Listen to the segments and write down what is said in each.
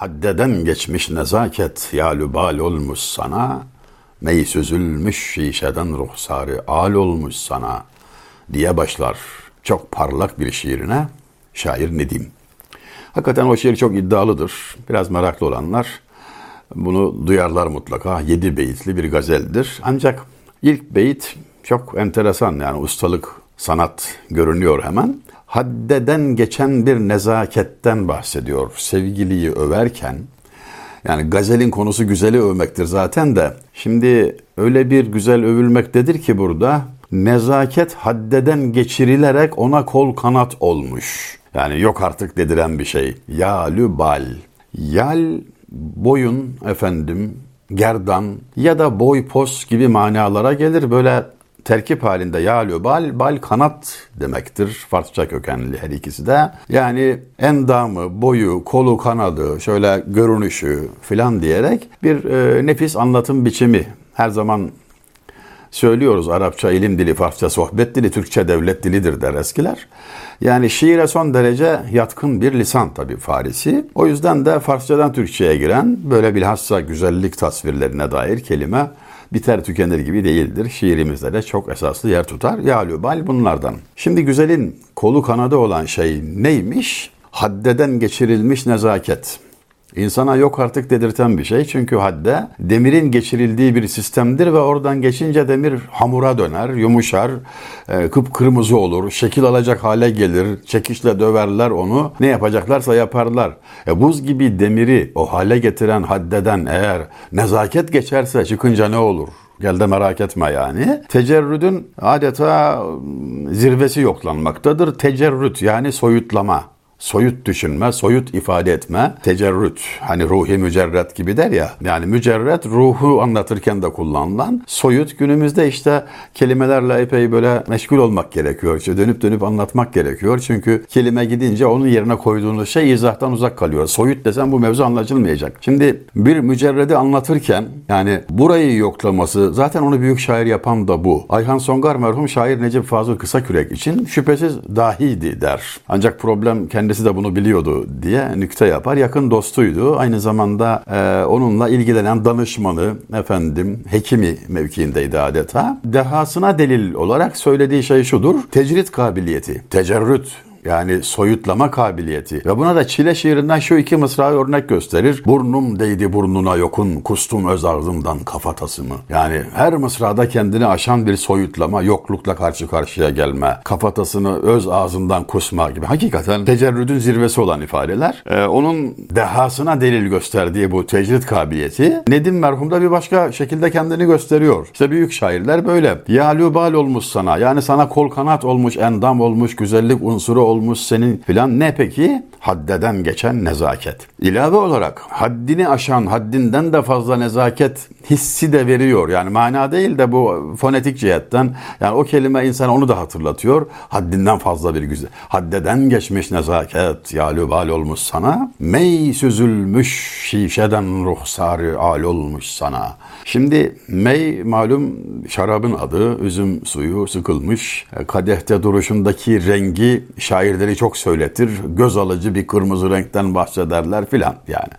Haddeden geçmiş nezaket yalübal olmuş sana, Mey süzülmüş şişeden ruhsarı al olmuş sana diye başlar. Çok parlak bir şiirine şair Nedim. Hakikaten o şiir çok iddialıdır. Biraz meraklı olanlar bunu duyarlar mutlaka. Yedi beyitli bir gazeldir. Ancak ilk beyit çok enteresan yani ustalık, sanat görünüyor hemen. Haddeden geçen bir nezaketten bahsediyor. Sevgiliyi överken yani gazelin konusu güzeli övmektir zaten de. Şimdi öyle bir güzel övülmektedir ki burada nezaket haddeden geçirilerek ona kol kanat olmuş. Yani yok artık dediren bir şey. Yalü bal. Yal boyun efendim gerdan ya da boy pos gibi manalara gelir. Böyle terkip halinde yalü bal, bal kanat demektir. Farsça kökenli her ikisi de. Yani endamı, boyu, kolu, kanadı, şöyle görünüşü filan diyerek bir e, nefis anlatım biçimi. Her zaman söylüyoruz Arapça ilim dili, Farsça sohbet dili, Türkçe devlet dilidir der eskiler. Yani şiire son derece yatkın bir lisan tabi Farisi. O yüzden de Farsçadan Türkçe'ye giren böyle bilhassa güzellik tasvirlerine dair kelime biter tükenir gibi değildir. Şiirimizde de çok esaslı yer tutar. Yalübal bunlardan. Şimdi güzelin kolu kanadı olan şey neymiş? Haddeden geçirilmiş nezaket. İnsana yok artık dedirten bir şey. Çünkü hadde demirin geçirildiği bir sistemdir ve oradan geçince demir hamura döner, yumuşar, e, kıpkırmızı olur, şekil alacak hale gelir, çekişle döverler onu. Ne yapacaklarsa yaparlar. E, buz gibi demiri o hale getiren haddeden eğer nezaket geçerse çıkınca ne olur? Gel de merak etme yani. Tecerrüdün adeta zirvesi yoklanmaktadır. Tecerrüt yani soyutlama soyut düşünme, soyut ifade etme, tecerrüt. Hani ruhi mücerret gibi der ya. Yani mücerret ruhu anlatırken de kullanılan. Soyut günümüzde işte kelimelerle epey böyle meşgul olmak gerekiyor. İşte dönüp dönüp anlatmak gerekiyor. Çünkü kelime gidince onun yerine koyduğunuz şey izahtan uzak kalıyor. Soyut desem bu mevzu anlaşılmayacak. Şimdi bir mücerredi anlatırken yani burayı yoklaması zaten onu büyük şair yapan da bu. Ayhan Songar merhum şair Necip Fazıl Kısakürek için şüphesiz dahiydi der. Ancak problem kendi kendisi de bunu biliyordu diye nükte yapar. Yakın dostuydu. Aynı zamanda e, onunla ilgilenen danışmanı, efendim, hekimi mevkiindeydi adeta. Dehasına delil olarak söylediği şey şudur. Tecrit kabiliyeti, tecerrüt yani soyutlama kabiliyeti. Ve buna da Çile şiirinden şu iki mısra örnek gösterir. Burnum değdi burnuna yokun, kustum öz ağzımdan kafatasımı. Yani her mısrada kendini aşan bir soyutlama, yoklukla karşı karşıya gelme, kafatasını öz ağzından kusma gibi. Hakikaten tecerrüdün zirvesi olan ifadeler. Ee, onun dehasına delil gösterdiği bu tecrit kabiliyeti Nedim merhumda bir başka şekilde kendini gösteriyor. İşte büyük şairler böyle. Yalubal olmuş sana. Yani sana kol kanat olmuş, endam olmuş, güzellik unsuru olmuş senin filan ne peki? Haddeden geçen nezaket. İlave olarak haddini aşan, haddinden de fazla nezaket hissi de veriyor. Yani mana değil de bu fonetik cihetten yani o kelime insan onu da hatırlatıyor. Haddinden fazla bir güzel. Haddeden geçmiş nezaket yalübal olmuş sana. Mey süzülmüş şişeden ruhsarı al olmuş sana. Şimdi mey malum şarabın adı. Üzüm suyu sıkılmış. Kadehte duruşundaki rengi şairleri çok söyletir. Göz alıcı bir kırmızı renkten bahsederler filan yani.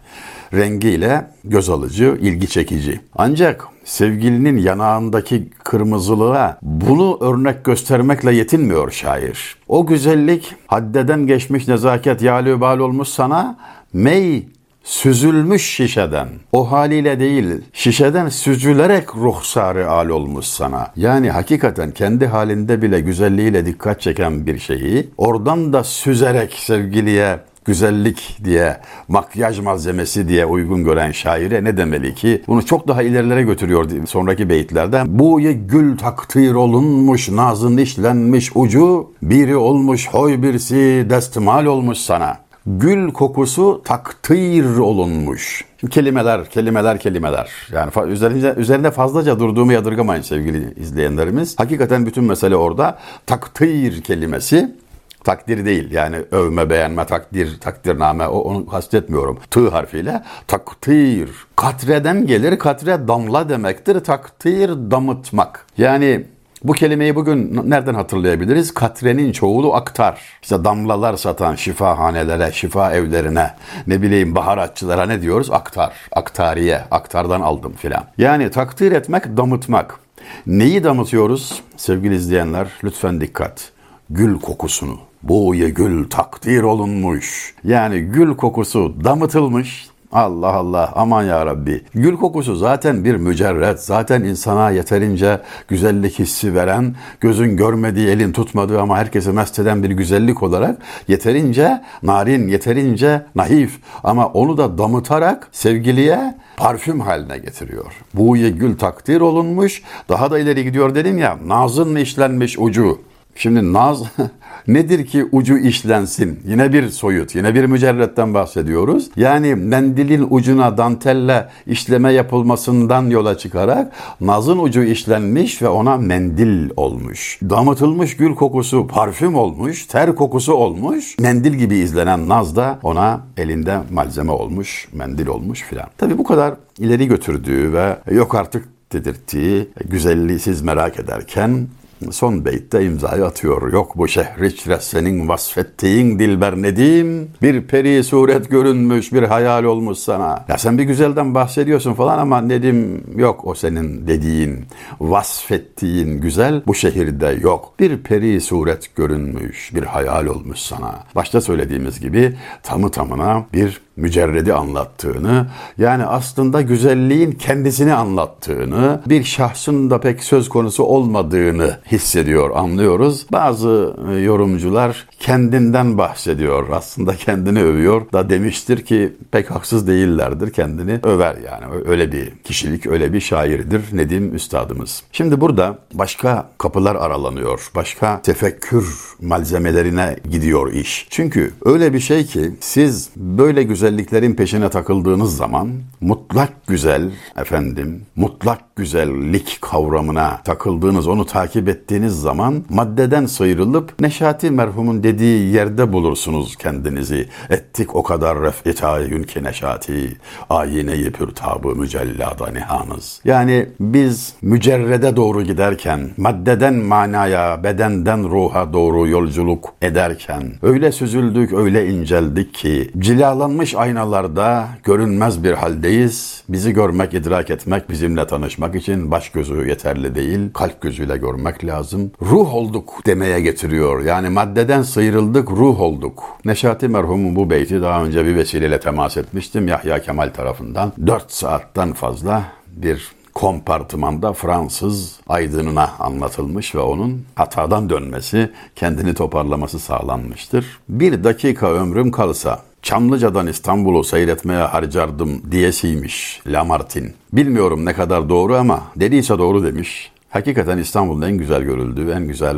Rengiyle göz alıcı, ilgi çekici. Ancak sevgilinin yanağındaki kırmızılığa bunu örnek göstermekle yetinmiyor şair. O güzellik haddeden geçmiş nezaket yalübal olmuş sana mey süzülmüş şişeden. O haliyle değil, şişeden süzülerek ruhsarı al olmuş sana. Yani hakikaten kendi halinde bile güzelliğiyle dikkat çeken bir şeyi oradan da süzerek sevgiliye güzellik diye, makyaj malzemesi diye uygun gören şaire ne demeli ki? Bunu çok daha ilerilere götürüyor sonraki beyitlerden. Bu gül takdir olunmuş, nazın işlenmiş ucu, biri olmuş hoy birisi destmal olmuş sana gül kokusu takdir olunmuş. Şimdi kelimeler, kelimeler, kelimeler. Yani üzerinde, üzerinde fazlaca durduğumu yadırgamayın sevgili izleyenlerimiz. Hakikaten bütün mesele orada. Takdir kelimesi takdir değil yani övme, beğenme, takdir, takdirname o, onu kastetmiyorum. Tı harfiyle takdir. Katreden gelir, katre damla demektir. Takdir damıtmak. Yani Bu kelimeyi bugün nereden hatırlayabiliriz? Katrenin çoğulu aktar. İşte damlalar satan şifahanelere, şifa evlerine, ne bileyim baharatçılara ne diyoruz? Aktar, aktariye, aktardan aldım filan. Yani takdir etmek, damıtmak. Neyi damıtıyoruz? Sevgili izleyenler lütfen dikkat. Gül kokusunu. Bu ye gül takdir olunmuş. Yani gül kokusu damıtılmış, Allah Allah aman ya Rabbi. Gül kokusu zaten bir mücerret. Zaten insana yeterince güzellik hissi veren, gözün görmediği, elin tutmadığı ama herkesi mest eden bir güzellik olarak yeterince narin, yeterince naif ama onu da damıtarak sevgiliye parfüm haline getiriyor. Buğye gül takdir olunmuş. Daha da ileri gidiyor dedim ya. Nazın işlenmiş ucu. Şimdi naz nedir ki ucu işlensin? Yine bir soyut, yine bir mücerretten bahsediyoruz. Yani mendilin ucuna dantelle işleme yapılmasından yola çıkarak nazın ucu işlenmiş ve ona mendil olmuş. Damıtılmış gül kokusu parfüm olmuş, ter kokusu olmuş. Mendil gibi izlenen naz da ona elinde malzeme olmuş, mendil olmuş filan. Tabi bu kadar ileri götürdüğü ve yok artık dedirttiği güzelliği siz merak ederken son beytte imzayı atıyor. Yok bu şehriçre senin vasfettiğin dilber nedim, bir peri suret görünmüş, bir hayal olmuş sana. Ya sen bir güzelden bahsediyorsun falan ama Nedim yok o senin dediğin, vasfettiğin güzel bu şehirde yok. Bir peri suret görünmüş, bir hayal olmuş sana. Başta söylediğimiz gibi tamı tamına bir mücerredi anlattığını, yani aslında güzelliğin kendisini anlattığını, bir şahsın da pek söz konusu olmadığını hissediyor, anlıyoruz. Bazı e, yorumcular kendinden bahsediyor, aslında kendini övüyor da demiştir ki pek haksız değillerdir, kendini över yani. Öyle bir kişilik, öyle bir şairdir Nedim Üstadımız. Şimdi burada başka kapılar aralanıyor, başka tefekkür malzemelerine gidiyor iş. Çünkü öyle bir şey ki siz böyle güzel güzelliklerin peşine takıldığınız zaman mutlak güzel efendim, mutlak güzellik kavramına takıldığınız, onu takip ettiğiniz zaman maddeden sıyrılıp Neşati merhumun dediği yerde bulursunuz kendinizi. Ettik o kadar ref'i tayyün ki Neşati, ayine-i pürtabı mücellada nihanız. Yani biz mücerrede doğru giderken, maddeden manaya, bedenden ruha doğru yolculuk ederken, öyle süzüldük, öyle inceldik ki, cilalanmış aynalarda görünmez bir haldeyiz. Bizi görmek, idrak etmek, bizimle tanışmak için baş gözü yeterli değil. Kalp gözüyle görmek lazım. Ruh olduk demeye getiriyor. Yani maddeden sıyrıldık, ruh olduk. Neşati merhumun bu beyti daha önce bir vesileyle temas etmiştim. Yahya Kemal tarafından. 4 saatten fazla bir kompartımanda Fransız aydınına anlatılmış ve onun hatadan dönmesi, kendini toparlaması sağlanmıştır. Bir dakika ömrüm kalsa Çamlıca'dan İstanbul'u seyretmeye harcardım diyesiymiş Lamartin. Bilmiyorum ne kadar doğru ama dediyse doğru demiş. Hakikaten İstanbul'un en güzel görüldüğü, en güzel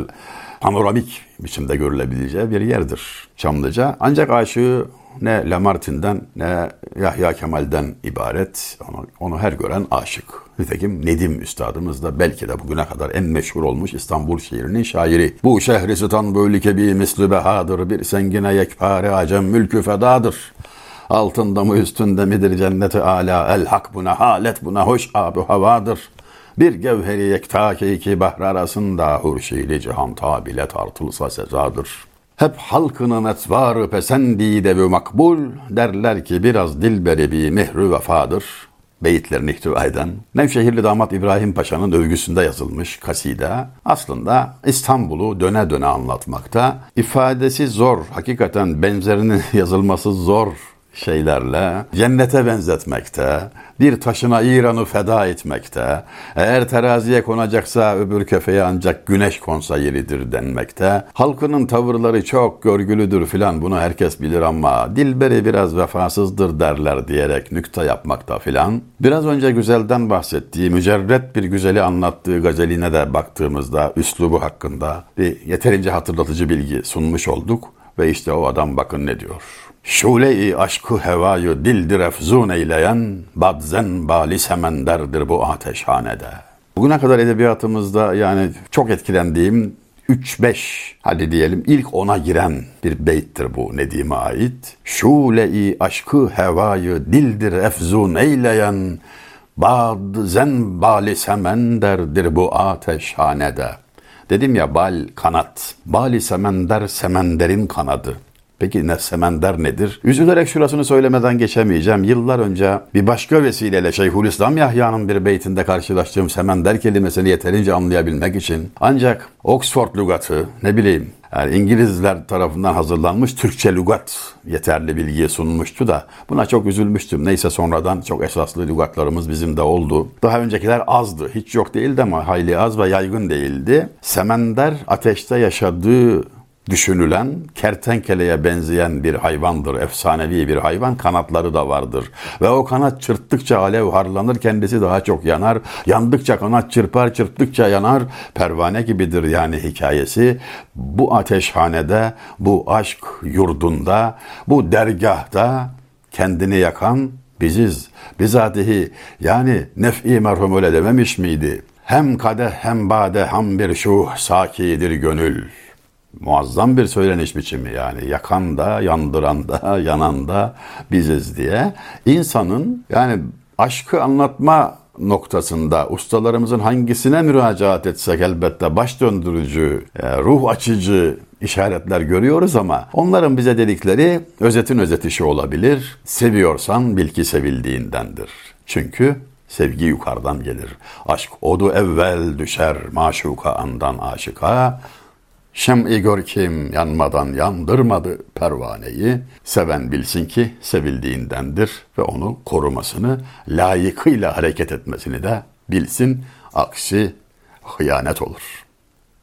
panoramik biçimde görülebileceği bir yerdir Çamlıca. Ancak aşığı ne Lamartin'den ne Yahya Kemal'den ibaret. Onu, onu her gören aşık. Nitekim Nedim Üstadımız da belki de bugüne kadar en meşhur olmuş İstanbul şiirinin şairi. Bu şehri sıtan böyle kebi misli behadır, bir sengine yekpare acem mülkü fedadır. Altında mı üstünde midir cenneti ala, el hak buna halet buna hoş abu havadır. Bir gevheri yekta ki iki bahr arasında hurşili cihan tabile tartılsa sezadır.'' Hep halkının etvarı pesendide ve makbul derler ki biraz dilberi bir mehru vefadır. Beyitlerini ihtiva eden Nevşehirli damat İbrahim Paşa'nın övgüsünde yazılmış kaside aslında İstanbul'u döne döne anlatmakta. İfadesi zor, hakikaten benzerinin yazılması zor şeylerle cennete benzetmekte, bir taşına İran'ı feda etmekte, eğer teraziye konacaksa öbür kefeye ancak güneş konsa yeridir denmekte, halkının tavırları çok görgülüdür filan bunu herkes bilir ama dilberi biraz vefasızdır derler diyerek nükte yapmakta filan. Biraz önce güzelden bahsettiği, mücerret bir güzeli anlattığı gazeline de baktığımızda üslubu hakkında bir yeterince hatırlatıcı bilgi sunmuş olduk ve işte o adam bakın ne diyor. Şule-i aşkı hevayı dildir efzun eyleyen, badzen bali semenderdir bu ateşhanede. Bugüne kadar edebiyatımızda yani çok etkilendiğim 3-5 hadi diyelim ilk ona giren bir beyttir bu Nedim'e ait. Şule-i aşkı hevayı dildir efzun eyleyen, bad zen bali semenderdir bu ateşhanede. Dedim ya bal kanat. Bali semender semenderin kanadı. Peki ne semender nedir? Üzülerek şurasını söylemeden geçemeyeceğim. Yıllar önce bir başka vesileyle Şeyhülislam Yahya'nın bir beytinde karşılaştığım semender kelimesini yeterince anlayabilmek için ancak Oxford lügatı ne bileyim yani İngilizler tarafından hazırlanmış Türkçe lügat yeterli bilgiye sunmuştu da buna çok üzülmüştüm. Neyse sonradan çok esaslı lügatlarımız bizim de oldu. Daha öncekiler azdı. Hiç yok değildi ama hayli az ve yaygın değildi. Semender ateşte yaşadığı düşünülen kertenkeleye benzeyen bir hayvandır. Efsanevi bir hayvan. Kanatları da vardır. Ve o kanat çırptıkça alev harlanır. Kendisi daha çok yanar. Yandıkça kanat çırpar. Çırptıkça yanar. Pervane gibidir yani hikayesi. Bu ateşhanede, bu aşk yurdunda, bu dergahta kendini yakan biziz. Bizatihi yani nef'i merhum öyle dememiş miydi? Hem kadeh hem bade ham bir şuh sakidir gönül. Muazzam bir söyleniş biçimi yani yakan da yandıran da yanan da biziz diye. İnsanın yani aşkı anlatma noktasında ustalarımızın hangisine müracaat etsek elbette baş döndürücü, e, ruh açıcı işaretler görüyoruz ama onların bize dedikleri özetin özeti şu olabilir. Seviyorsan bil ki sevildiğindendir. Çünkü sevgi yukarıdan gelir. Aşk odu evvel düşer maşuka andan aşıka. Şem-i gör kim yanmadan yandırmadı pervaneyi. Seven bilsin ki sevildiğindendir ve onu korumasını, layıkıyla hareket etmesini de bilsin. Aksi hıyanet olur.''